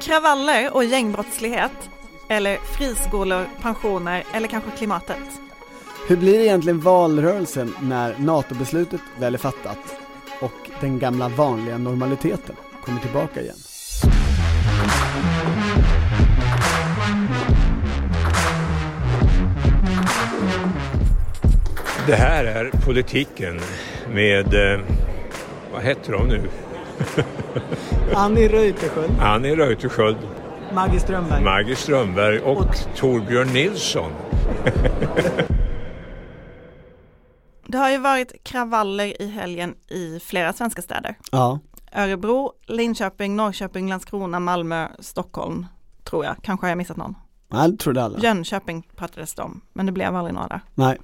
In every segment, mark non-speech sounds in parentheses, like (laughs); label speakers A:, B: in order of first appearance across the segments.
A: Kravaller och gängbrottslighet eller friskolor, pensioner eller kanske klimatet?
B: Hur blir det egentligen valrörelsen när NATO-beslutet väl är fattat och den gamla vanliga normaliteten kommer tillbaka igen?
C: Det här är politiken med, eh, vad heter de nu? (laughs)
B: Annie Reuterskiöld,
C: Annie Reuterskiöld,
B: Maggie Strömberg.
C: Maggie Strömberg och,
B: Och-
C: Torbjörn Nilsson.
A: Det har ju varit kravaller i helgen i flera svenska städer.
B: ja,
A: Örebro, Linköping, Norrköping, Landskrona, Malmö, Stockholm, tror jag. Kanske har jag missat någon.
B: jag trodde alla.
A: Jönköping pratades det om, men det blev aldrig några där.
B: Nej,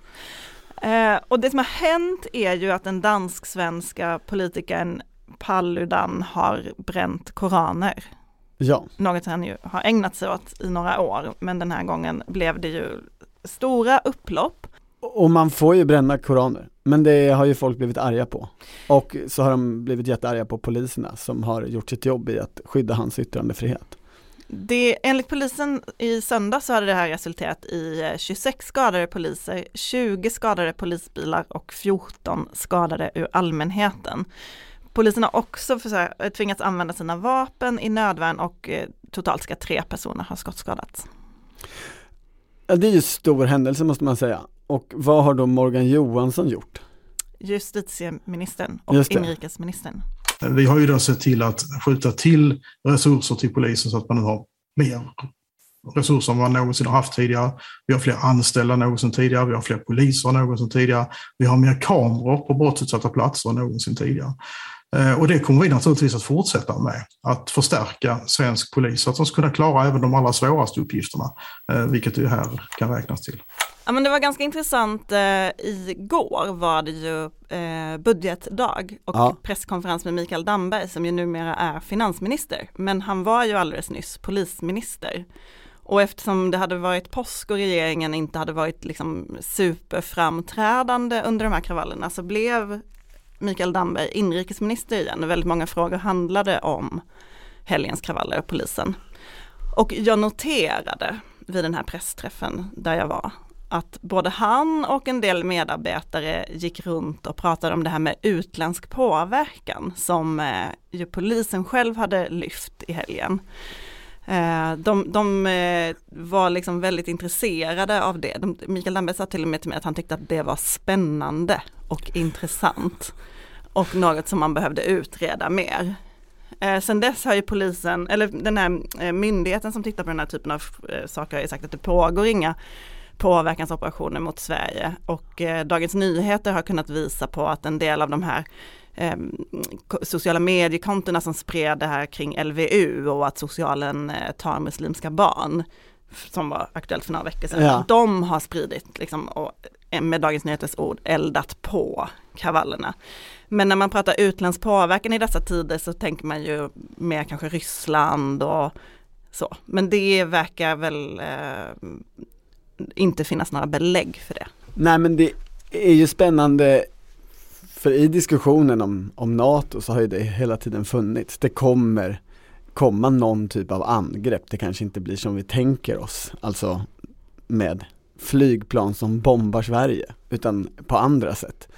A: Eh, och det som har hänt är ju att den dansk-svenska politikern Paludan har bränt koraner.
B: ja.
A: Något han ju har ägnat sig åt i några år, men den här gången blev det ju stora upplopp.
B: Och man får ju bränna koraner, men det har ju folk blivit arga på. Och så har de blivit jättearga på poliserna som har gjort sitt jobb i att skydda hans yttrandefrihet.
A: Det, enligt polisen i söndag så hade det här resulterat i eh, 26 skadade poliser, 20 skadade polisbilar och 14 skadade ur allmänheten. Polisen har också försökt, tvingats använda sina vapen i nödvärn och eh, totalt ska tre personer ha skottskadats.
B: Ja, det är ju stor händelse måste man säga. Och vad har då Morgan Johansson gjort?
A: Justitieministern och
B: Just det.
A: inrikesministern.
D: Vi har ju då sett till att skjuta till resurser till polisen så att man nu har mer resurser än man någonsin har haft tidigare. Vi har fler anställda än någonsin tidigare, vi har fler poliser än någonsin tidigare, vi har mer kameror på brottsutsatta platser än någonsin tidigare. Eh, Och det kommer vi naturligtvis att fortsätta med, att förstärka svensk polis så att de ska kunna klara även de allra svåraste uppgifterna, eh, vilket det här kan räknas till.
A: Ja men det var ganska intressant, eh, igår var det ju eh, budgetdag och
B: Ja.
A: presskonferens med Mikael Damberg som ju numera är finansminister. Men han var ju alldeles nyss polisminister. Och eftersom det hade varit påsk och regeringen inte hade varit liksom superframträdande under de här kravallerna så blev Mikael Damberg inrikesminister igen och väldigt många frågor handlade om helgens kravaller och polisen. Och jag noterade vid den här pressträffen där jag var att både han och en del medarbetare gick runt och pratade om det här med utländsk påverkan som eh, ju polisen själv hade lyft i helgen. Eh, de de eh, var liksom väldigt intresserade av det. De, Mikael Damberg sa till och med till mig att han tyckte att det var spännande och intressant och något som man behövde utreda mer. Eh, sen dess har ju polisen, eller den här eh, myndigheten som tittar på den här typen av saker har ju sagt att det pågår inga påverkansoperationer mot Sverige och eh, Dagens Nyheter har kunnat visa på att en del av de här eh, sociala mediekontona som spred det här kring LVU och att socialen eh, tar muslimska barn som var aktuellt för några veckor sedan.
B: Ja.
A: De har spridit liksom, och eh, med Dagens Nyheters ord eldat på kravallerna. Men när man pratar utländsk påverkan i dessa tider så tänker man ju mer kanske Ryssland och så. Men det verkar väl eh, inte finnas några belägg för det.
B: Nej men det är ju spännande för i diskussionen om, om NATO så har ju det hela tiden funnits. Det kommer komma någon typ av angrepp. Det kanske inte blir som vi tänker oss, alltså med flygplan som bombar Sverige, utan på andra sätt.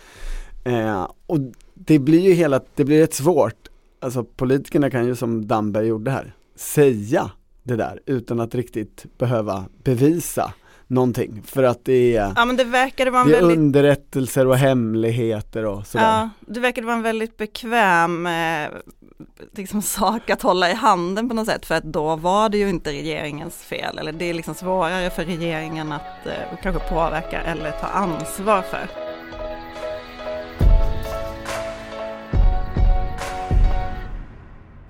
B: Eh, och det blir ju hela, det blir rätt svårt, alltså politikerna kan ju som Damberg gjorde här, säga det där utan att riktigt behöva bevisa någonting för att det är
A: Ja men det verkade vara en
B: det är
A: väldigt
B: underrättelser och hemligheter och sådär.
A: Ja, det verkade vara en väldigt bekväm eh, liksom, sak att hålla i handen på något sätt för att då var det ju inte regeringens fel eller det är liksom svårare för regeringen att eh, kanske påverka eller ta ansvar för.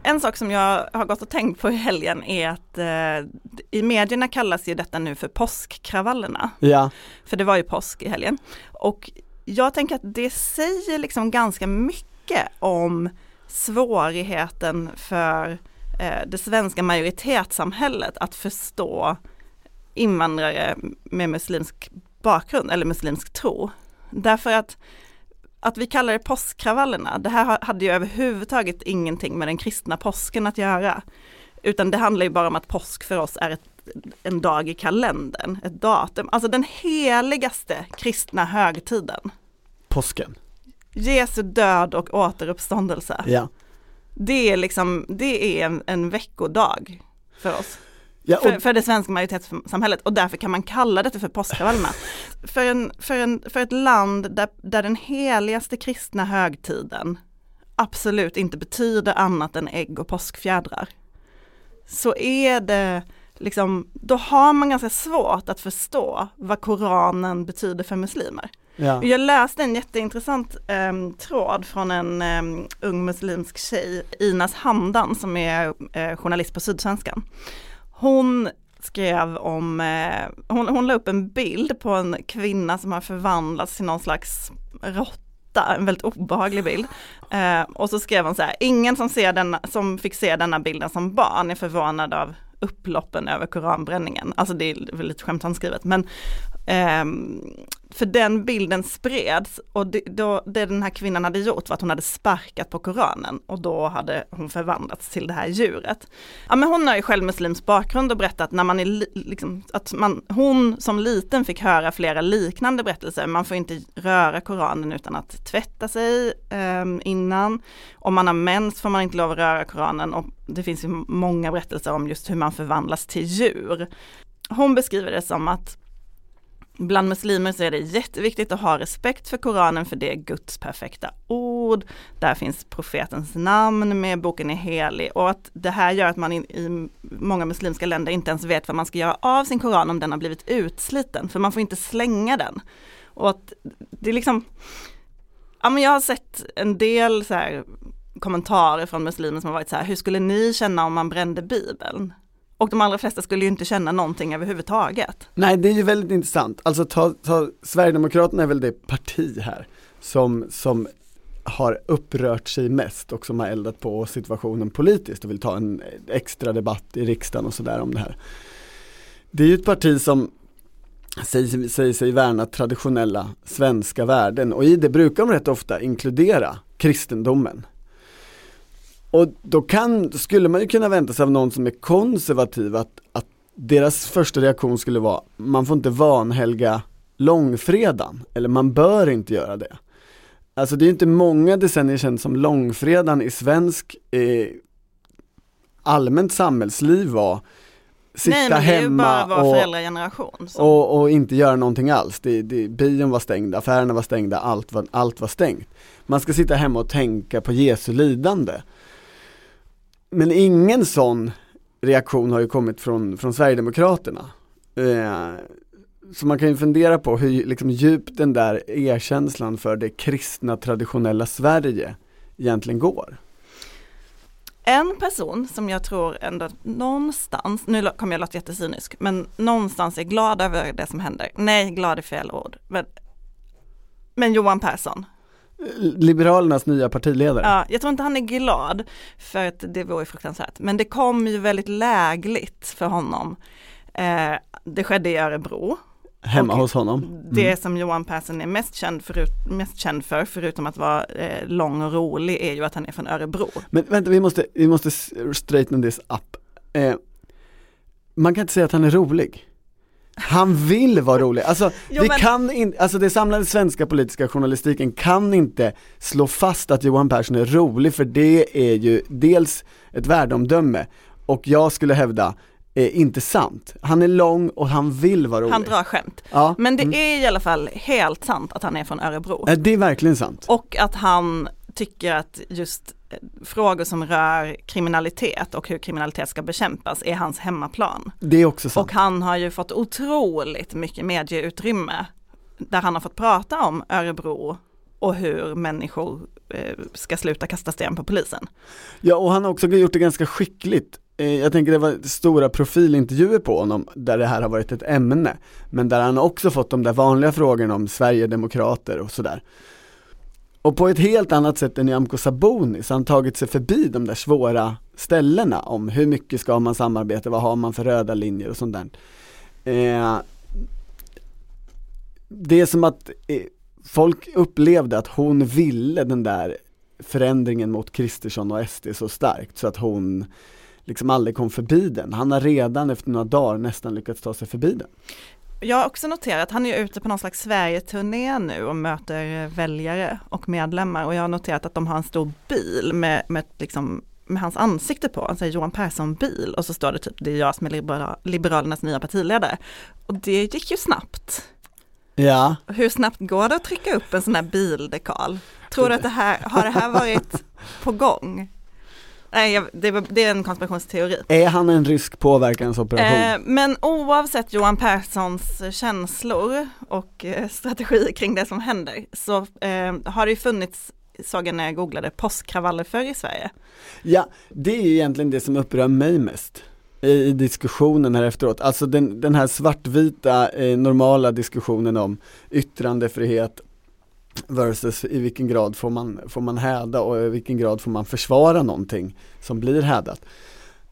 A: En sak som jag har gått och tänkt på i helgen är att eh, i medierna kallas ju detta nu för påskkravallerna.
B: Ja,
A: För det var ju påsk i helgen. Och jag tänker att det säger liksom ganska mycket om svårigheten för eh, det svenska majoritetssamhället att förstå invandrare med muslimsk bakgrund eller muslimsk tro. Därför att att vi kallar det påskkravallerna, det här ha- hade ju överhuvudtaget ingenting med den kristna påsken att göra. Utan det handlar ju bara om att påsk för oss är ett, en dag i kalendern, ett datum, alltså den heligaste kristna högtiden.
B: Påsken.
A: Jesu död och återuppståndelse.
B: Ja.
A: Det är liksom, det är en, en veckodag för oss.
B: Ja
A: För, för det svenska majoritetssamhället och därför kan man kalla det för påskkravallerna. För, en, för, en, för ett land där, där den heligaste kristna högtiden absolut inte betyder annat än ägg och påskfjädrar. Så är det liksom, då har man ganska svårt att förstå vad Koranen betyder för muslimer.
B: ja.
A: Jag läste en jätteintressant eh, tråd från en eh, ung muslimsk tjej, Inas Hamdan, som är eh, journalist på Sydsvenskan. Hon skrev om, eh, hon, hon la upp en bild på en kvinna som har förvandlats till någon slags råtta, en väldigt obehaglig bild. Eh, och så skrev hon så här, ingen som, ser denna, som fick se denna bilden som barn är förvånad av upploppen över koranbränningen. Alltså det är väl lite skämtsamt skrivet men Ehm, för den bilden spreds och det, då, det den här kvinnan hade gjort var att hon hade sparkat på Koranen och då hade hon förvandlats till det här djuret. Ja men hon har ju själv muslims bakgrund och berättat när man är liksom, att man, hon som liten fick höra flera liknande berättelser. Man får inte röra Koranen utan att tvätta sig eh, innan. Om man har mens får man inte lov att röra Koranen och det finns ju många berättelser om just hur man förvandlas till djur. Hon beskriver det som att Bland muslimer så är det jätteviktigt att ha respekt för Koranen för det är Guds perfekta ord. Där finns profetens namn med, boken är helig och att det här gör att man i, i många muslimska länder inte ens vet vad man ska göra av sin Koran om den har blivit utsliten, för man får inte slänga den. Och att det är liksom, ja men jag har sett en del så här kommentarer från muslimer som har varit så här, hur skulle ni känna om man brände bibeln? Och de allra flesta skulle ju inte känna någonting överhuvudtaget.
B: Nej det är ju väldigt intressant, alltså ta, ta, Sverigedemokraterna är väl det parti här som, som har upprört sig mest och som har eldat på situationen politiskt och vill ta en extra debatt i riksdagen och sådär om det här. Det är ju ett parti som säger, säger sig värna traditionella svenska värden och i det brukar de rätt ofta inkludera kristendomen. Och då kan, skulle man ju kunna vänta sig av någon som är konservativ att, att deras första reaktion skulle vara man får inte vanhelga långfredagen, eller man bör inte göra det. Alltså det är inte många decennier sedan som långfredagen i svensk eh, allmänt samhällsliv var sitta
A: Nej men det är ju bara
B: hemma
A: vår
B: och,
A: föräldrageneration. som-
B: och, och inte göra någonting alls. Det, det, bion var stängd, affärerna var stängda, allt var, allt var stängt. Man ska sitta hemma och tänka på Jesu lidande. Men ingen sån reaktion har ju kommit från, från Sverigedemokraterna. Eh, så man kan ju fundera på hur liksom, djupt den där erkänslan för det kristna traditionella Sverige egentligen går.
A: En person som jag tror ändå någonstans, nu kommer jag låta jättecynisk, men någonstans är glad över det som händer. Nej, glad är fel ord. Men, men Johan Persson,
B: Liberalernas nya partiledare.
A: ja, jag tror inte han är glad för att det vore fruktansvärt. Men det kom ju väldigt lägligt för honom. Eh, det skedde i Örebro.
B: hemma hos honom.
A: Det
B: Mm.
A: som Johan Persson är mest känd, förut, mest känd för, förutom att vara eh, lång och rolig, är ju att han är från Örebro.
B: Men vänta, vi måste, vi måste straighten this up. Eh, man kan inte säga att han är rolig. Han vill vara rolig, alltså,
A: Jo,
B: vi
A: men-
B: kan in, alltså det samlade svenska politiska journalistiken kan inte slå fast att Johan Persson är rolig för det är ju dels ett värdeomdöme och jag skulle hävda eh, inte sant. Han är lång och han vill vara rolig.
A: Han drar skämt.
B: ja.
A: Men det
B: mm.
A: är i alla fall helt sant att han är från Örebro.
B: Det är verkligen sant.
A: Och att han tycker att just frågor som rör kriminalitet och hur kriminalitet ska bekämpas är hans hemmaplan.
B: Det är också sant.
A: Och han har ju fått otroligt mycket medieutrymme där han har fått prata om Örebro och hur människor eh, ska sluta kasta sten på polisen.
B: Ja och han har också gjort det ganska skickligt. Eh, Jag tänker det var stora profilintervjuer på honom där det här har varit ett ämne. Men där han också fått de där vanliga frågorna om Sverigedemokrater och sådär. Och på ett helt annat sätt än Nyamko Sabuni så har han tagit sig förbi de där svåra ställena om hur mycket ska man samarbeta, vad har man för röda linjer och sånt där. Eh, det är som att eh, folk upplevde att hon ville den där förändringen mot Kristersson och SD så starkt så att hon liksom aldrig kom förbi den. Han har redan efter några dagar nästan lyckats ta sig förbi den.
A: Jag har också noterat, att han är ute på någon slags Sverige-turné nu och möter väljare och medlemmar och jag har noterat att de har en stor bil med, med, liksom, med hans ansikte på, alltså Johan Persson-bil och så står det typ det är jag som är libera Liberalernas nya partiledare. Och det gick ju snabbt.
B: Ja.
A: Hur snabbt går det att trycka upp en sån här bildekal? Tror du att det här, har det här varit på gång? Nej, det, det, är en konspirationsteori.
B: Är han en rysk påverkansoperation?
A: Eh, men oavsett Johan Perssons känslor och eh, strategi kring det som händer så eh, har det ju funnits, såg jag när jag googlade, påskkravaller förr i Sverige.
B: Ja, det är ju egentligen det som upprör mig mest i, i diskussionen här efteråt. Alltså den, den här svartvita eh, normala diskussionen om yttrandefrihet versus i vilken grad får man, får man häda och i vilken grad får man försvara någonting som blir hädat.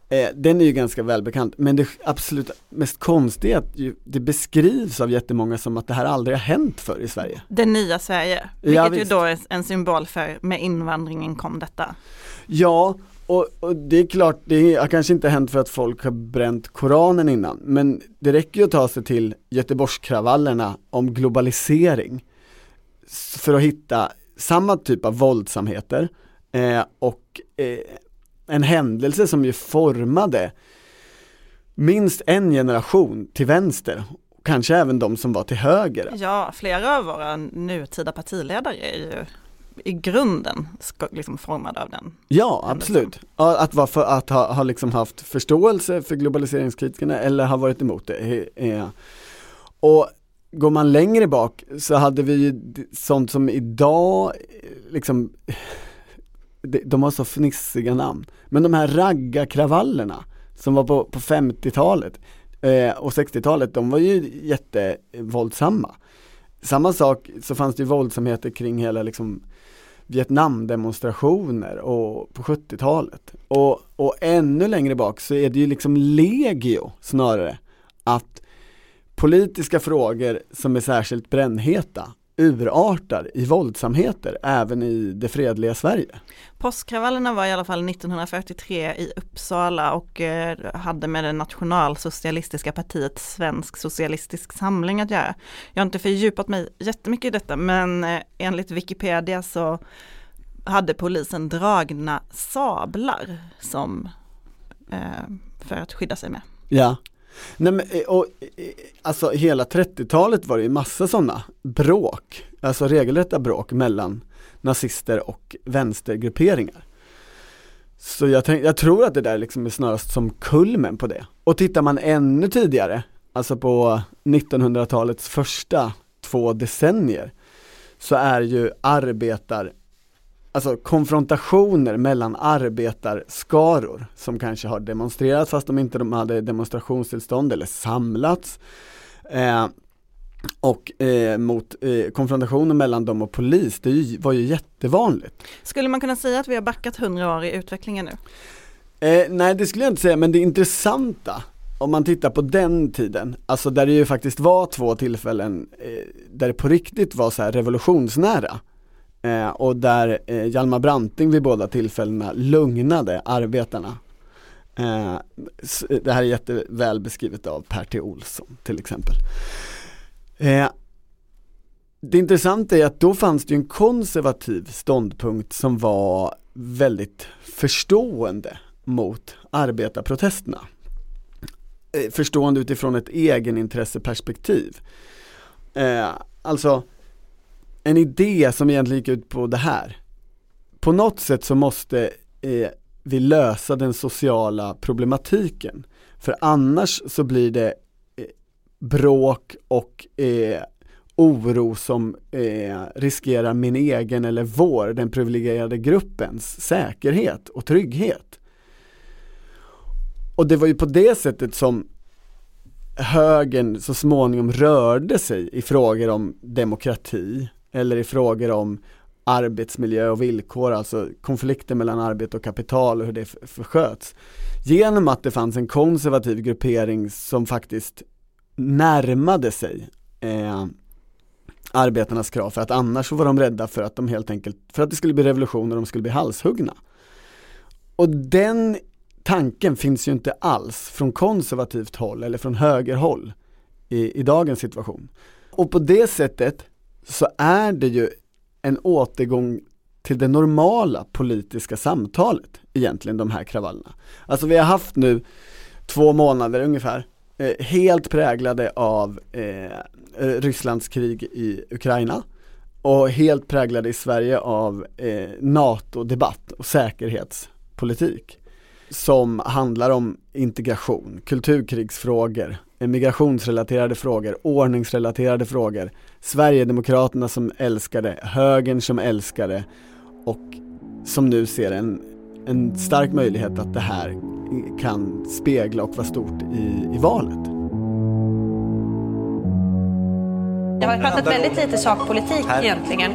B: Eh, den är ju ganska välbekant, men det absolut mest konstiga är att ju, det beskrivs av jättemånga som att det här aldrig har hänt förr i Sverige.
A: Det nya Sverige, vilket ja, ju då är en symbol för med invandringen kom detta.
B: Ja, och, och, det är klart, det har kanske inte hänt för att folk har bränt Koranen innan, men det räcker ju att ta sig till Göteborgskravallerna om globalisering för att hitta samma typ av våldsamheter eh, och eh, en händelse som ju formade minst en generation till vänster, kanske även de som var till höger.
A: Ja, flera av våra nutida partiledare är ju i grunden liksom formad av den.
B: Ja, absolut. Att, vara för, att ha, ha liksom haft förståelse för globaliseringskritikerna eller ha varit emot det. Och går man längre bak så hade vi ju sånt som idag, liksom, de har så fnissiga namn. Men de här raggarkravallerna som var på, på 50-talet eh, och 60-talet, de var ju jättevåldsamma. Samma sak så fanns det ju våldsamheter kring hela liksom Vietnamdemonstrationer och på 70-talet. Och, och ännu längre bak så är det ju liksom legio snarare att politiska frågor som är särskilt brännheta urartar i våldsamheter även i det fredliga Sverige.
A: Påskkravallerna var i alla fall 1943 i Uppsala och eh, hade med det nationalsocialistiska partiet Svensk Socialistisk Samling att göra. Jag har inte fördjupat mig jättemycket i detta men eh, enligt Wikipedia så hade polisen dragna sablar som eh, för att skydda sig med.
B: Ja, Nej men, eh, och, eh, alltså hela 30-talet var det ju massa sådana bråk, alltså regelrätta bråk mellan nazister och vänstergrupperingar. Så jag, tänk, jag tror att det där liksom är snarast som kulmen på det. Och tittar man ännu tidigare, alltså på 1900-talets första två decennier, så är ju arbetar alltså konfrontationer mellan arbetarskaror som kanske har demonstrerat fast de inte de hade demonstrationstillstånd eller samlats. Eh, och eh, mot eh, konfrontationer mellan dem och polis, det var ju jättevanligt.
A: Skulle man kunna säga att vi har backat hundra år i utvecklingen nu?
B: Eh, nej det skulle jag inte säga, men det intressanta om man tittar på den tiden, alltså där det ju faktiskt var två tillfällen eh, där det på riktigt var så revolutionsnära Eh, och där eh, Hjalmar Branting vid båda tillfällena lugnade arbetarna. Eh, det här är jätteväl beskrivet av Per T. Olsson till exempel. Eh, det intressanta är att då fanns det en konservativ ståndpunkt som var väldigt förstående mot arbetarprotesterna. Eh, förstående utifrån ett egenintresseperspektiv. Eh, alltså en idé som egentligen gick ut på det här. På något sätt så måste eh, vi lösa den sociala problematiken. För annars så blir det eh, bråk och eh, oro som eh, riskerar min egen eller vår, den privilegierade gruppens säkerhet och trygghet. Och det var ju på det sättet som högern så småningom rörde sig i frågor om demokrati, eller i frågor om arbetsmiljö och villkor, alltså konflikter mellan arbete och kapital och hur det försköts. Genom att det fanns en konservativ gruppering som faktiskt närmade sig eh, arbetarnas krav för att annars var de rädda för att de helt enkelt, för att det skulle bli revolution och de skulle bli halshuggna. Och den tanken finns ju inte alls från konservativt håll eller från högerhåll i, i dagens situation. Och på det sättet så är det ju en återgång till det normala politiska samtalet egentligen de här kravallerna. Alltså vi har haft nu två månader ungefär eh, helt präglade av eh, eh Rysslands krig i Ukraina och helt präglade i Sverige av eh, NATO-debatt och säkerhetspolitik som handlar om integration, kulturkrigsfrågor, migrationsrelaterade frågor, ordningsrelaterade frågor, Sverigedemokraterna som älskar det, högern som älskar det och som nu ser en, en stark möjlighet att det här kan spegla och vara stort i, i valet.
E: Det har pratat väldigt lite sakpolitik egentligen.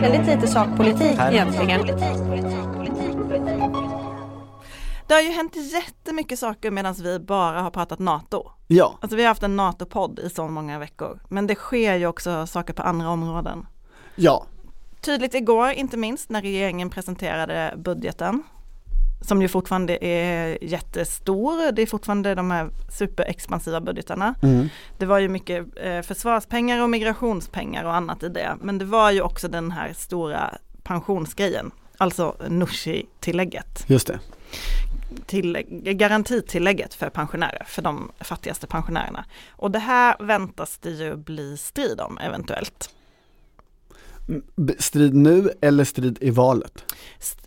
E: Väldigt lite sakpolitik egentligen.
A: Det har ju hänt jättemycket saker medan vi bara har pratat NATO.
B: Ja.
A: Alltså vi har haft en NATO-podd i så många veckor. Men det sker ju också saker på andra områden.
B: Ja.
A: Tydligt igår, inte minst när regeringen presenterade budgeten. Som ju fortfarande är jättestor. Det är fortfarande de här superexpansiva budgetarna.
B: Mm.
A: Det var ju mycket eh, försvarspengar och migrationspengar och annat i det. Men det var ju också den här stora pensionsgrejen. Alltså Nooshi-tillägget.
B: Just det
A: tillägg, garantitillägget för pensionärer, för de fattigaste pensionärerna. Och det här väntas det ju bli strid om eventuellt.
B: Strid nu eller strid i valet?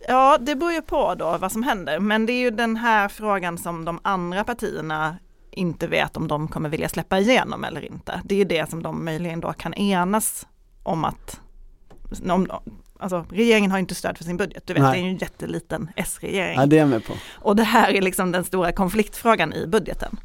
A: Ja, det beror ju på då vad som händer, men det är ju den här frågan som de andra partierna inte vet om de kommer vilja släppa igenom eller inte. Det är ju det som de möjligen då kan enas om att om, alltså regeringen har inte stöd för sin budget, du vet Nej. det är ju en jätteliten S-regering.
B: Ja det är jag med på.
A: Och det här är liksom den stora konfliktfrågan i budgeten.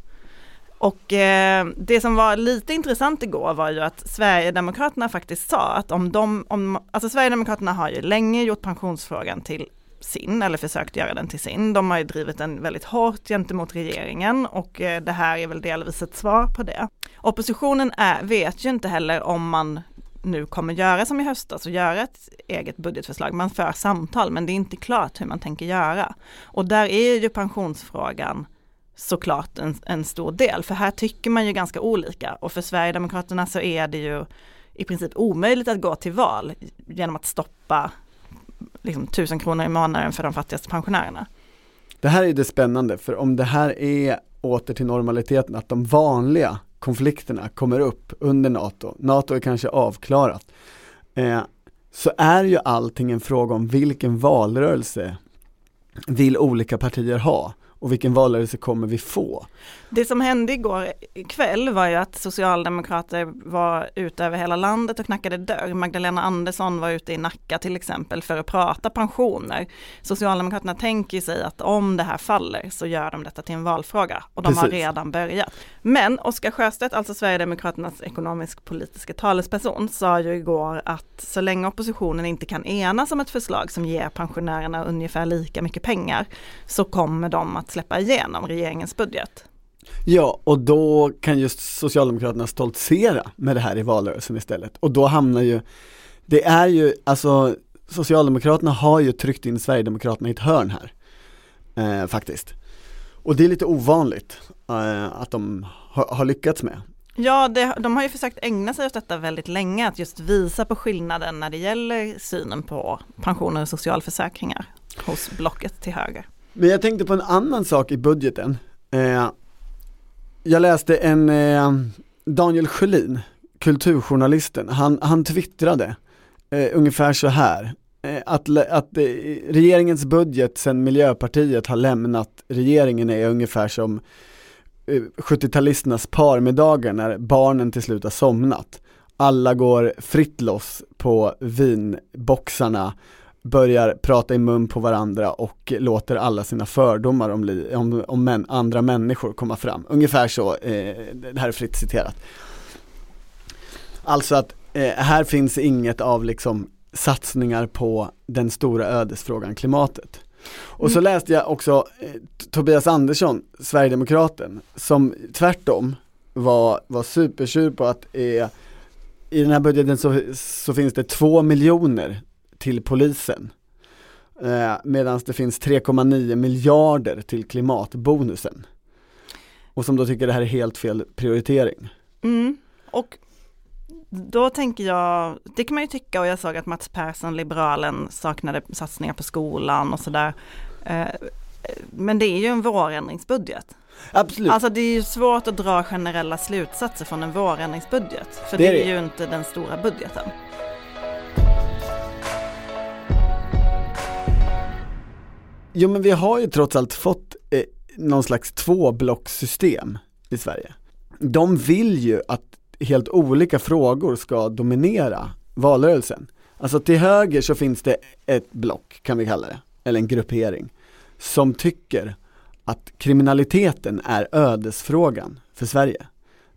A: Och eh, det som var lite intressant igår var ju att Sverigedemokraterna faktiskt sa att om de, om, alltså Sverigedemokraterna har ju länge gjort pensionsfrågan till sin, eller försökt göra den till sin. De har ju drivit den väldigt hårt gentemot regeringen och eh, det här är väl delvis ett svar på det. Oppositionen är, vet ju inte heller om man nu kommer göra som i höstas och göra ett eget budgetförslag. Man för samtal men det är inte klart hur man tänker göra. Och där är ju pensionsfrågan såklart en, en stor del, för här tycker man ju ganska olika och för Sverigedemokraterna så är det ju i princip omöjligt att gå till val genom att stoppa liksom, tusen kronor i månaden för de fattigaste pensionärerna.
B: Det här är det spännande, för om det här är åter till normaliteten, att de vanliga konflikterna kommer upp under NATO, NATO är kanske avklarat, eh, så är ju allting en fråga om vilken valrörelse vill olika partier ha och vilken valrörelse kommer vi få?
A: Det som hände igår kväll var ju att socialdemokrater var ute över hela landet och knackade dörr. Magdalena Andersson var ute i Nacka till exempel för att prata pensioner. Socialdemokraterna tänker sig att om det här faller så gör de detta till en valfråga och de Precis. har redan börjat. Men Oskar Sjöstedt, alltså Sverigedemokraternas ekonomisk-politiska talesperson, sa ju igår att så länge oppositionen inte kan enas om ett förslag som ger pensionärerna ungefär lika mycket pengar så kommer de att släppa igenom regeringens budget.
B: Ja, och då kan just Socialdemokraterna stoltsera med det här i valrörelsen istället. Och då hamnar ju, det är ju, alltså Socialdemokraterna har ju tryckt in Sverigedemokraterna i ett hörn här. Eh, faktiskt. Och det är lite ovanligt eh, att de har, har lyckats med.
A: Ja, det, de har ju försökt ägna sig åt detta väldigt länge, att just visa på skillnaden när det gäller synen på pensioner och socialförsäkringar hos blocket till höger.
B: Men jag tänkte på en annan sak i budgeten. Eh, jag läste en eh, Daniel Sjölin, kulturjournalisten, han, han twittrade eh, ungefär så här. Eh, att, att eh, regeringens budget sen Miljöpartiet har lämnat regeringen är ungefär som eh, 70-talisternas parmiddagar när barnen till slut har somnat. Alla går fritt loss på vinboxarna börjar prata i mun på varandra och låter alla sina fördomar om, om, om män, andra människor komma fram. Ungefär så, eh, det här är fritt citerat. Alltså att eh, här finns inget av liksom satsningar på den stora ödesfrågan klimatet. Och så mm. läste jag också eh, Tobias Andersson, Sverigedemokraten, som tvärtom var, var supertjur på att eh, i den här budgeten så, så finns det två miljoner till polisen. Eh, Medan det finns 3,9 miljarder till klimatbonusen. Och som då tycker det här är helt fel prioritering.
A: Mm. Och då tänker jag, det kan man ju tycka och jag såg att Mats Persson, liberalen, saknade satsningar på skolan och sådär. Eh, men det är ju en vårändringsbudget.
B: Absolut.
A: Alltså det är ju svårt att dra generella slutsatser från en vårändringsbudget. För
B: Det
A: det
B: är
A: är,
B: det.
A: ju inte den stora budgeten.
B: Jo men vi har ju trots allt fått eh, någon slags tvåblockssystem i Sverige. De vill ju att helt olika frågor ska dominera valrörelsen. Alltså till höger så finns det ett block, kan vi kalla det, eller en gruppering, som tycker att kriminaliteten är ödesfrågan för Sverige.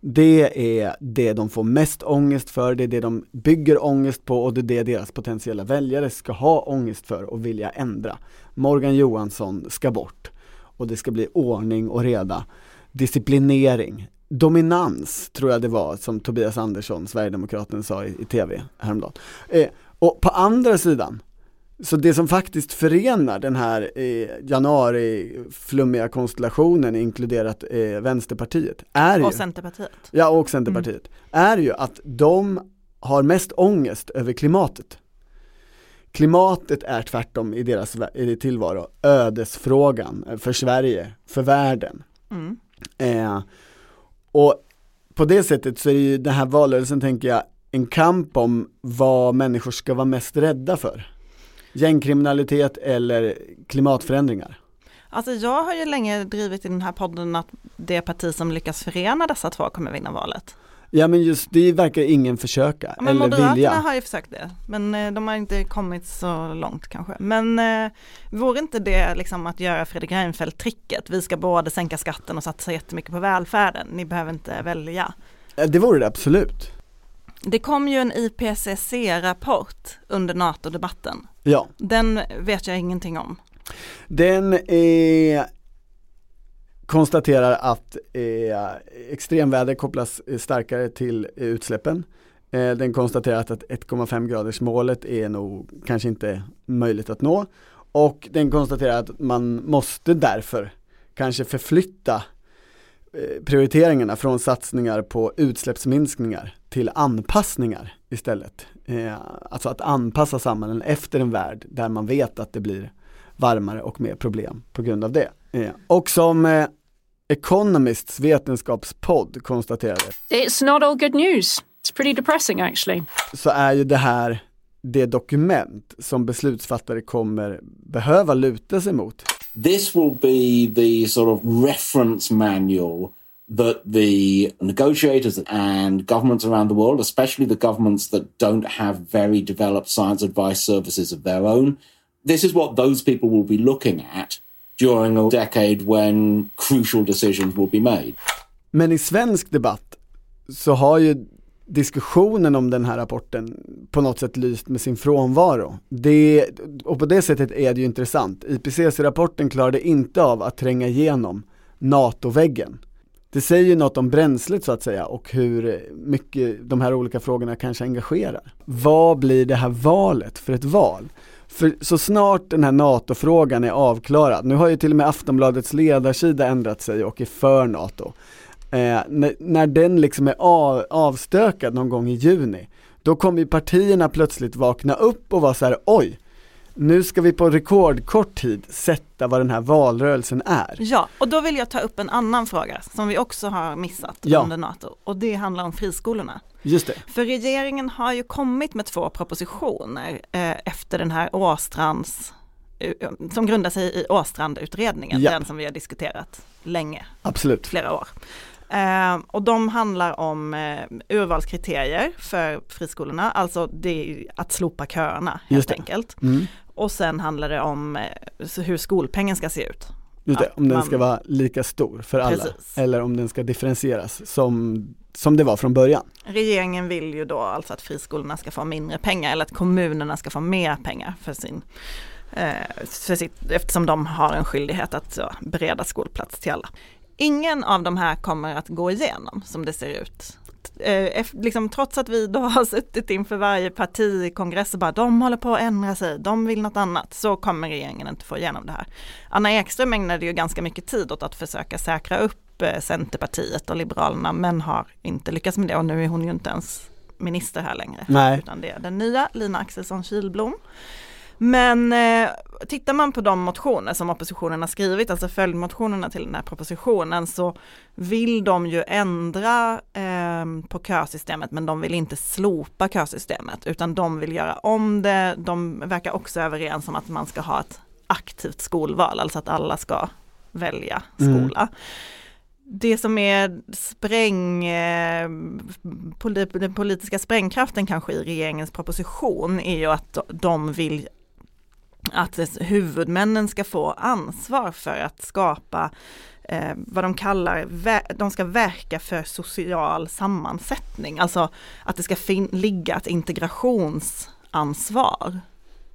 B: Det är det de får mest ångest för, det är det de bygger ångest på och det är det deras potentiella väljare ska ha ångest för och vilja ändra. Morgan Johansson ska bort och det ska bli ordning och reda, disciplinering, dominans tror jag det var som Tobias Andersson, Sverigedemokraten, sa i, i tv häromdagen. Eh, och på andra sidan, så det som faktiskt förenar den här eh, januari-flummiga konstellationen, inkluderat eh, Vänsterpartiet, är ju
A: Och Centerpartiet.
B: Ja, och Centerpartiet. Är ju att de har mest ångest över klimatet. Klimatet är tvärtom i deras i tillvaro ödesfrågan eh, för Sverige, för världen.
A: Mm.
B: Eh, och på det sättet så är ju den här valrörelsen, tänker jag, en kamp om vad människor ska vara mest rädda för. Gängkriminalitet eller klimatförändringar.
A: Alltså jag har ju länge drivit i den här podden att det parti som lyckas förena dessa två kommer vinna valet.
B: Ja men just det verkar ingen försöka,
A: Ja,
B: eller
A: Moderaterna
B: vilja.
A: har ju försökt det, men eh, de har inte kommit så långt kanske. Men eh, vore inte det liksom att göra Fredrik Reinfeldt-tricket? Vi ska både sänka skatten och satsa jättemycket på välfärden, ni behöver inte välja.
B: Ja, Det vore det absolut.
A: Det kom ju en IPCC-rapport under NATO-debatten.
B: Ja.
A: Den vet jag ingenting om.
B: Den eh, konstaterar att eh, extremväder kopplas eh, starkare till eh, utsläppen. Eh, den konstaterar att att 1,5 graders målet är nog kanske inte möjligt att nå. Och den konstaterar att man måste därför kanske förflytta eh, prioriteringarna från satsningar på utsläppsminskningar till anpassningar istället. Eh, alltså att anpassa samhällen efter en värld där man vet att det blir varmare och mer problem på grund av det. Eh, och som eh, Economists vetenskapspodd konstaterade
F: It's not all good news. It's pretty depressing, actually.
B: så är ju det här det dokument som beslutsfattare kommer behöva luta sig mot.
G: This will be the sort of reference manual that the negotiators and governments around the world, especially the governments that don't have very developed science advice services of their own, this is what those people will be looking at during a decade when crucial decisions will be made.
B: Men i svensk debatt så har ju diskussionen om den här rapporten på något sätt lyst med sin frånvaro. Det, och på det sättet är det ju intressant. IPCC-rapporten klarade inte av att tränga igenom NATO-väggen. Det säger ju något om bränslet så att säga och hur mycket de här olika frågorna kanske engagerar. Vad blir det här valet för ett val? För så snart den här NATO-frågan är avklarad, nu har ju till och med Aftonbladets ledarsida ändrat sig och är för NATO. Eh, när, när den liksom är av, avstökad någon gång i juni, då kommer ju partierna plötsligt vakna upp och vara så här: oj, nu ska vi på rekordkort tid sätta vad den här valrörelsen är.
A: Ja, och då vill jag ta upp en annan fråga som vi också har missat
B: Ja.
A: under NATO och det handlar om friskolorna.
B: Just det.
A: För regeringen har ju kommit med två propositioner eh, efter den här Åstrands, eh, som grundar sig i Åstrandutredningen,
B: Ja.
A: den som vi har diskuterat länge,
B: Absolut.
A: flera år. Eh, och de handlar om eh, urvalskriterier för friskolorna, alltså det är att slopa köerna helt enkelt.
B: Mm.
A: Och sen handlar det om eh, hur skolpengen ska se ut.
B: Just det, om den
A: man-
B: ska vara lika stor för alla
A: Precis.
B: eller om den ska differentieras som, som det var från början.
A: Regeringen vill ju då alltså att friskolorna ska få mindre pengar eller att kommunerna ska få mer pengar för sin eh, för sitt, eftersom de har en skyldighet att bereda skolplats till alla. Ingen av de här kommer att gå igenom som det ser ut eh, liksom, trots att vi då (laughs) har suttit inför varje partikongress och bara de håller på att ändra sig, de vill något annat, så kommer regeringen inte få igenom det här. Anna Ekström ägnade ju ganska mycket tid åt att försöka säkra upp eh, Centerpartiet och Liberalerna men har inte lyckats med det och nu är hon ju inte ens minister här längre.
B: Nej.
A: Utan det är den nya Lina Axelsson Kilblom. Men eh, tittar man på de motioner som oppositionen har skrivit, alltså följdmotionerna till den här propositionen, så vill de ju ändra eh, på kösystemet, men de vill inte slopa kösystemet, utan de vill göra om det. De verkar också överens om att man ska ha ett aktivt skolval, alltså att alla ska välja skola. Mm. Det som är spräng, eh, den politiska sprängkraften kanske i regeringens proposition är ju att de vill att huvudmännen ska få ansvar för att skapa eh, vad de kallar, de ska verka för social sammansättning, alltså att det ska ligga ett integrationsansvar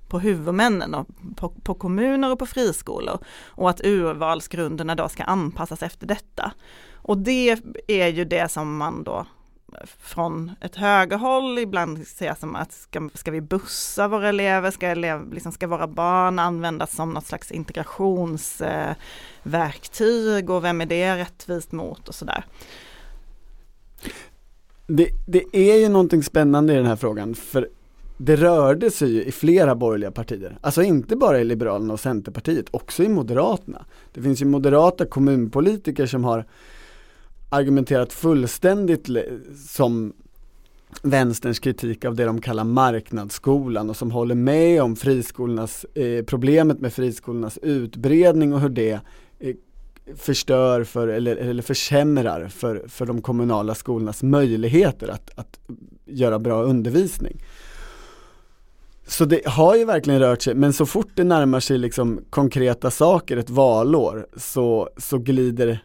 A: på huvudmännen och på, på, kommuner och på friskolor och att urvalsgrunderna då ska anpassas efter detta. Och det är ju det som man då från ett högerhåll ibland säga som att ska, ska vi bussa våra elever, ska, elev, liksom ska våra barn användas som något slags integrationsverktyg eh, och vem är det rättvist mot och sådär.
B: Det, det är ju någonting spännande i den här frågan för det rörde sig ju i flera borgerliga partier, alltså inte bara i Liberalerna och Centerpartiet, också i Moderaterna. Det finns ju moderata kommunpolitiker som har argumenterat fullständigt som vänsterns kritik av det de kallar marknadsskolan och som håller med om friskolornas, eh, problemet med friskolornas utbredning och hur det eh, förstör för, eller, eller försämrar för, för de kommunala skolornas möjligheter att, att göra bra undervisning. Så det har ju verkligen rört sig, men så fort det närmar sig liksom konkreta saker, ett valår, så, så glider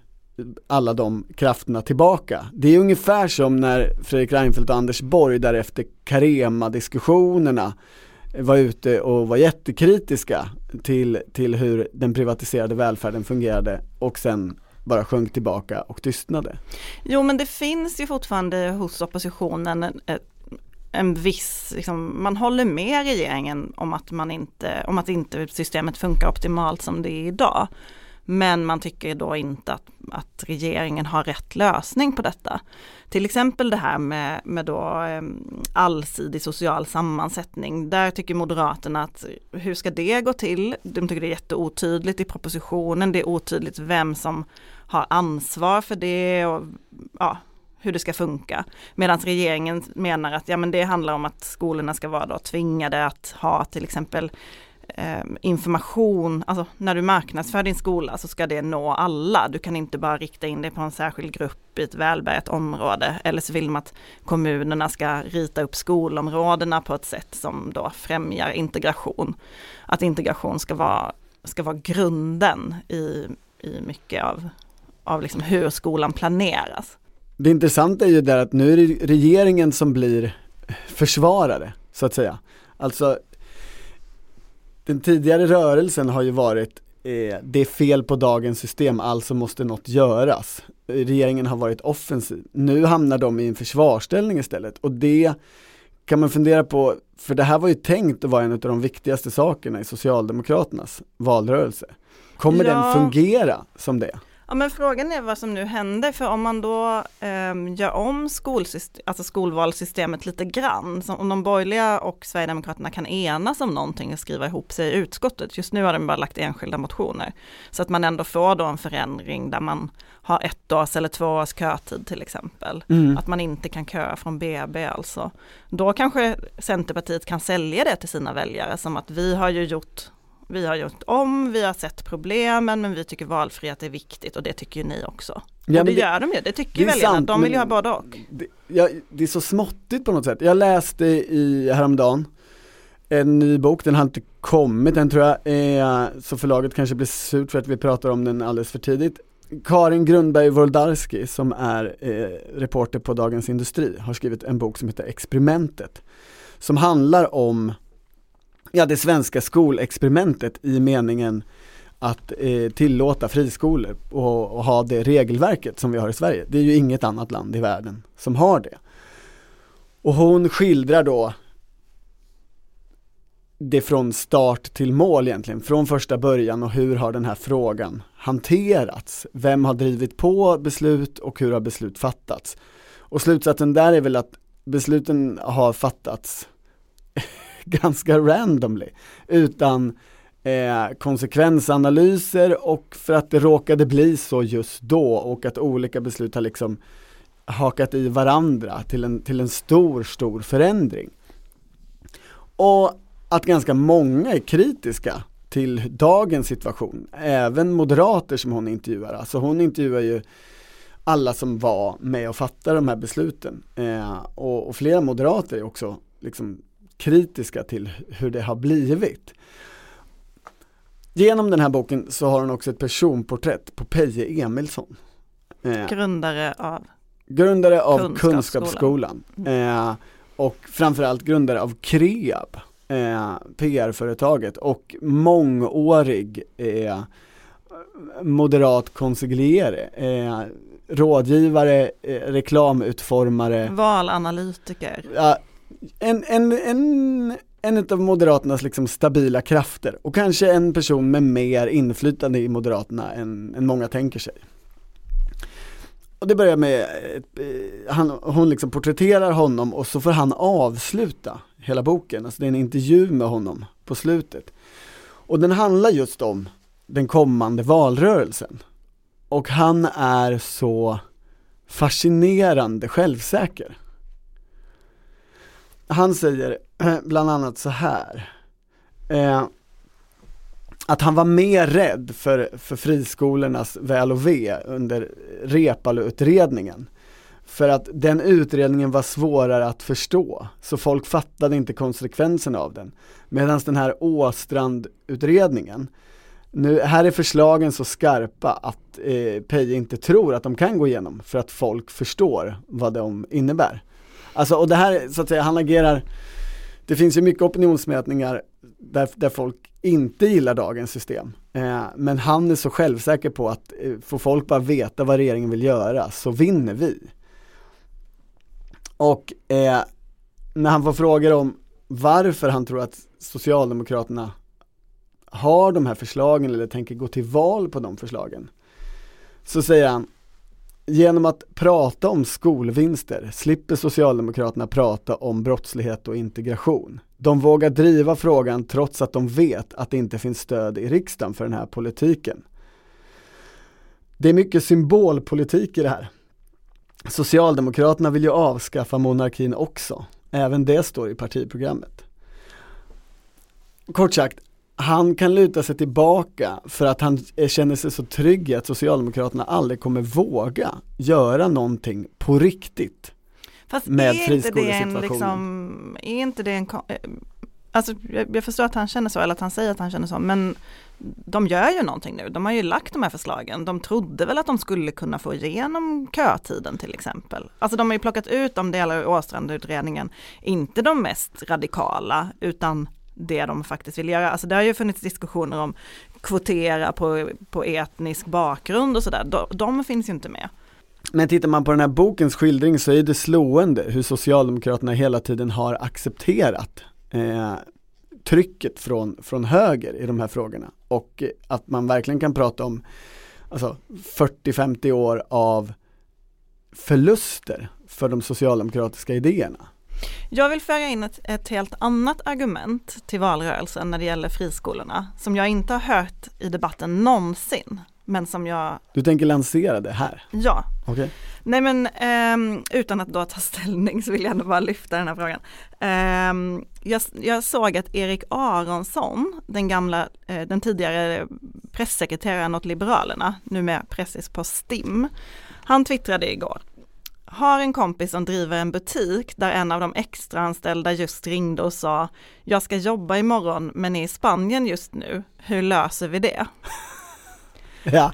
B: alla de krafterna tillbaka. Det är ungefär som när Fredrik Reinfeldt och Anders Borg därefter Carema-diskussionerna var ute och var jättekritiska till, till hur den privatiserade välfärden fungerade och sen bara sjönk tillbaka och tystnade.
A: Jo men det finns ju fortfarande hos oppositionen en, eh, en viss, liksom, man håller med regeringen om att man inte, om att inte systemet funkar optimalt som det är idag. Men man tycker då inte att, att regeringen har rätt lösning på detta. Till exempel det här med, med då, ehm, allsidig social sammansättning. Där tycker Moderaterna att hur ska det gå till? De tycker det är jätteotydligt i propositionen. Det är otydligt vem som har ansvar för det och ja, hur det ska funka. Medan regeringen menar att ja, men det handlar om att skolorna ska vara då tvingade att ha till exempel eh, information, alltså när du marknadsför din skola så ska det nå alla. Du kan inte bara rikta in dig på en särskild grupp i ett välbärgat område. Eller så vill man att kommunerna ska rita upp skolområdena på ett sätt som då främjar integration. Att integration ska vara, ska vara grunden i, i mycket av, av liksom hur skolan planeras.
B: Det intressanta är ju där att nu är det regeringen som blir försvarare, så att säga. Alltså den tidigare rörelsen har ju varit eh, det är fel på dagens system, alltså måste något göras. Regeringen har varit offensiv. Nu hamnar de i en försvarställning istället och det kan man fundera på, för det här var ju tänkt att vara en av de viktigaste sakerna i Socialdemokraternas valrörelse. Kommer ja. den fungera som det?
A: Ja men frågan är vad som nu händer, för om man då eh, gör om alltså skolvalssystemet lite grann, så om de borgerliga och Sverigedemokraterna kan enas om någonting och skriva ihop sig i utskottet, just nu har de bara lagt enskilda motioner, så att man ändå får då en förändring där man har ett års eller två års kötid till exempel, mm. att man inte kan köa från BB alltså. Då kanske Centerpartiet kan sälja det till sina väljare som att vi har ju gjort vi har gjort om, vi har sett problemen men vi tycker valfrihet är viktigt och det tycker ju ni också. Ja, och det, det, gör de ju, det tycker det väljarna, sant, de vill ju ha både och.
B: Det, ja, det är så småttigt på något sätt. Jag läste i häromdagen en ny bok, den har inte kommit än tror jag, eh, så förlaget kanske blir surt för att vi pratar om den alldeles för tidigt. Karin Grundberg Woldarski som är eh, reporter på Dagens Industri har skrivit en bok som heter Experimentet som handlar om ja, det svenska skolexperimentet i meningen att eh, tillåta friskolor och, och ha det regelverket som vi har i Sverige. Det är ju inget annat land i världen som har det. Och hon skildrar då det från start till mål egentligen, från första början och hur har den här frågan hanterats? Vem har drivit på beslut och hur har beslut fattats? Och slutsatsen där är väl att besluten har fattats (laughs) ganska randomly, utan eh, konsekvensanalyser och för att det råkade bli så just då och att olika beslut har liksom hakat i varandra till en, till en stor, stor förändring. Och att ganska många är kritiska till dagens situation, även moderater som hon intervjuar. Alltså hon intervjuar ju alla som var med och fattade de här besluten. Eh, och, och, flera moderater är också liksom kritiska till hur det har blivit. Genom den här boken så har hon också ett personporträtt på Peje Emilsson.
A: Eh, grundare av
B: Grundare av Kunskapsskolan. Kunskapsskolan. Eh, och framförallt grundare av Kreab eh, PR-företaget och mångårig eh, moderat konsigliere, eh, rådgivare, reklamutformare
A: Valanalytiker
B: en, en, en, en av Moderaternas liksom stabila krafter och kanske en person med mer inflytande i Moderaterna än, än många tänker sig. Och det börjar med, att han, hon liksom porträtterar honom och så får han avsluta hela boken, alltså det är en intervju med honom på slutet. Och den handlar just om den kommande valrörelsen. Och han är så fascinerande självsäker. Han säger eh, bland annat så här. Eh, att han var mer rädd för, för friskolornas väl och ve under Reepalu-utredningen. För att den utredningen var svårare att förstå, så folk fattade inte konsekvenserna av den. Medan den här Åstrand-utredningen, nu, här är förslagen så skarpa att eh, Peje inte tror att de kan gå igenom för att folk förstår vad de innebär. Alltså och det här, så att säga, han agerar, det finns ju mycket opinionsmätningar där, där folk inte gillar dagens system. Eh, men han är så självsäker på att eh, får folk bara veta vad regeringen vill göra så vinner vi. Och eh, när han får frågor om varför han tror att Socialdemokraterna har de här förslagen eller tänker gå till val på de förslagen. Så säger han, genom att prata om skolvinster slipper Socialdemokraterna prata om brottslighet och integration. De vågar driva frågan trots att de vet att det inte finns stöd i riksdagen för den här politiken. Det är mycket symbolpolitik i det här. Socialdemokraterna vill ju avskaffa monarkin också. Även det står i partiprogrammet. Kort sagt, han kan luta sig tillbaka för att han känner sig så trygg i att Socialdemokraterna aldrig kommer våga göra någonting på riktigt.
A: Fast med är inte det en liksom, är inte det en, eh, alltså jag, jag förstår att han känner så, eller att han säger att han känner så, men de gör ju någonting nu. De har ju lagt de här förslagen. De trodde väl att de skulle kunna få igenom kötiden till exempel. Alltså de har ju plockat ut de delar i Åstrandutredningen, inte de mest radikala, utan det de faktiskt vill göra. Alltså det har ju funnits diskussioner om kvotera på, på etnisk bakgrund och sådär. De, de finns ju inte med.
B: Men tittar man på den här bokens skildring så är det slående hur Socialdemokraterna hela tiden har accepterat eh, trycket från, från höger i de här frågorna och att man verkligen kan prata om alltså 40-50 år av förluster för de socialdemokratiska idéerna.
A: Jag vill föra in ett, ett, helt annat argument till valrörelsen när det gäller friskolorna som jag inte har hört i debatten någonsin. Men som jag...
B: Du tänker lansera det här?
A: Ja.
B: Okay.
A: Nej men eh, utan att då ta ställning så vill jag ändå bara lyfta den här frågan. Eh, jag, jag, såg att Erik Aronsson, den gamla, eh, den tidigare pressekreteraren åt Liberalerna, numera pressis på STIM, han twittrade igår har en kompis som driver en butik där en av de extraanställda just ringde och sa Jag ska jobba imorgon men är i Spanien just nu, hur löser vi det? (laughs)
B: Ja.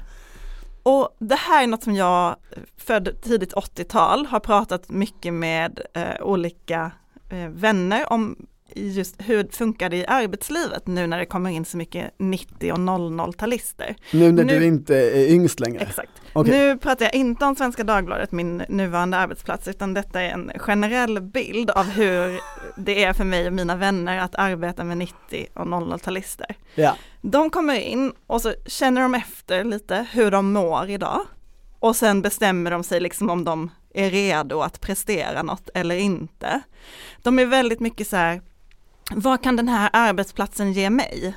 A: Och det här är något som jag, född tidigt 80-tal, har pratat mycket med eh, olika eh, vänner om just hur funkar det i arbetslivet nu när det kommer in så mycket 90 och 00-talister.
B: Nu när
A: Nu-
B: du inte är yngst längre?
A: Exakt.
B: Okej.
A: Nu pratar jag inte om Svenska Dagbladet, min nuvarande arbetsplats, utan detta är en generell bild av hur det är för mig och mina vänner att arbeta med 90 och 00-talister.
B: Ja.
A: De kommer in och så känner de efter lite hur de mår idag. Och sen bestämmer de sig liksom om de är redo att prestera något eller inte. De är väldigt mycket så här, vad kan den här arbetsplatsen ge mig?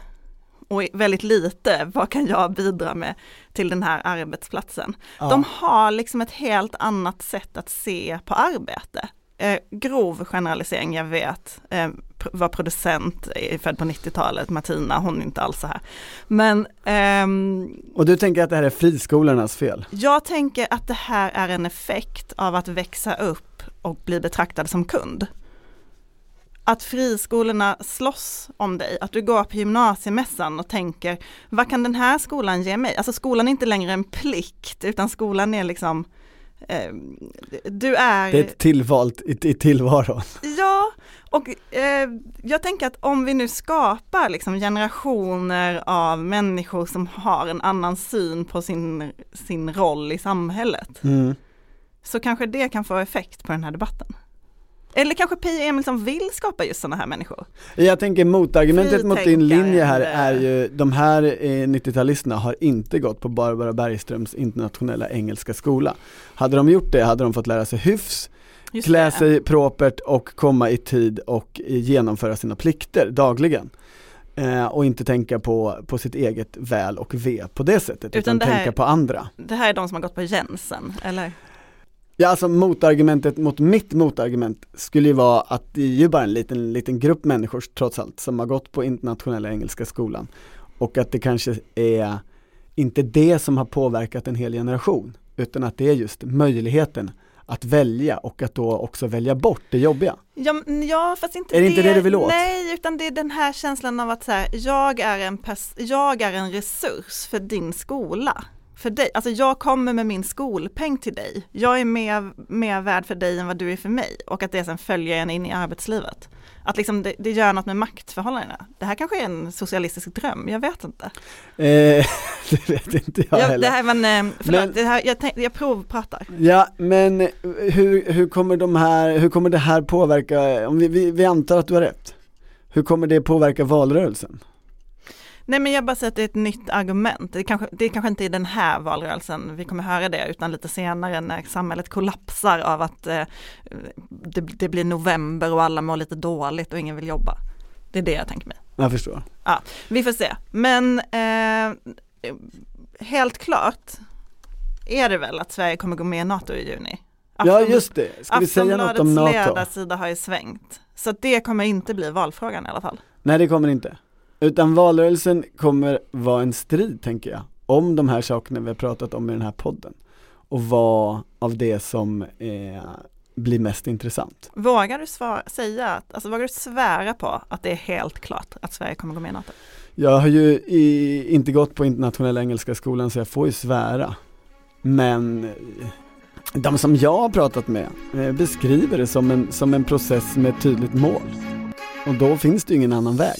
A: Och väldigt lite, vad kan jag bidra med till den här arbetsplatsen?
B: Ja.
A: De har liksom ett helt annat sätt att se på arbete. Eh, grov generalisering, jag vet, eh, var producent, född på 90-talet, Martina, hon är inte alls så här. Men ehm,
B: Och du tänker att det här är friskolornas fel?
A: jag tänker att det här är en effekt av att växa upp och bli betraktad som kund. Att friskolorna slåss om dig, att du går på gymnasiemässan och tänker, vad kan den här skolan ge mig? Alltså skolan är inte längre en plikt, utan skolan är liksom, eh, du är...
B: Det är ett tillvalt i, i tillvaron.
A: Ja, och eh, jag tänker att om vi nu skapar liksom generationer av människor som har en annan syn på sin, sin roll i samhället,
B: Mm.
A: så kanske det kan få effekt på den här debatten. Eller kanske Pia Emilsson vill skapa just sådana här människor.
B: Jag tänker motargumentet mot din linje här är ju, de här eh, 90-talisterna har inte gått på Barbara Bergströms internationella engelska skola. Hade de gjort det hade de fått lära sig hyfs,
A: Just
B: klä
A: det.
B: sig propert och komma i tid och eh, genomföra sina plikter dagligen. Eh, och inte tänka på, på sitt eget väl och ve på det sättet, utan,
A: Utan det här-
B: tänka på andra.
A: Det här är de som har gått på Jensen, eller?
B: Ja alltså motargumentet mot mitt motargument skulle ju vara att det är ju bara en liten, liten grupp människor trots allt som har gått på internationella engelska skolan och att det kanske är inte det som har påverkat en hel generation utan att det är just möjligheten att välja och att då också välja bort det jobbiga.
A: Ja, ja fast inte
B: Är det inte det du vill åt?
A: Nej, utan det är den här känslan av att så här, jag, är en pers- jag är en resurs för din skola. För dig, alltså jag kommer med min skolpeng till dig. Jag är mer, mer värd för dig än vad du är för mig och att det sen följer en in i arbetslivet. Att liksom det, det gör något med maktförhållandena. Det här kanske är en socialistisk dröm, jag vet inte.
B: Eh, (laughs) det vet inte jag
A: Jag,
B: heller.
A: det här, men, eh, förlåt,
B: Men-
A: det här, jag, tänk, jag provpratar.
B: Ja, men hur, hur kommer de här, hur kommer det här påverka, om vi, vi, vi antar att du har rätt, hur kommer det påverka valrörelsen?
A: Nej men jag bara säger att det är ett nytt argument. Det kanske, det kanske inte är den här valrörelsen vi kommer höra det, utan lite senare när samhället kollapsar av att eh, det, det blir november och alla mår lite dåligt och ingen vill jobba. Det är det jag tänker mig.
B: Jag förstår.
A: Vi får se, men eh, helt klart är det väl att Sverige kommer gå med i NATO i juni.
B: Ja
A: Afton-
B: just det, ska vi säga något om NATO?
A: ledarsida har ju svängt. Så det kommer inte bli valfrågan i alla fall.
B: Nej det kommer inte. Utan valrörelsen kommer vara en strid tänker jag, om de här sakerna vi har pratat om i den här podden. Och vad av det som eh, blir mest intressant.
A: Vågar du svara, säga, att, alltså vågar du svära på att det är helt klart att Sverige kommer gå med i NATO?
B: Jag har ju i, inte gått på internationella engelska skolan så jag får ju svära. Men eh, de som jag har pratat med eh, beskriver det som en, som en process med ett tydligt mål. Och då finns det ju ingen annan väg.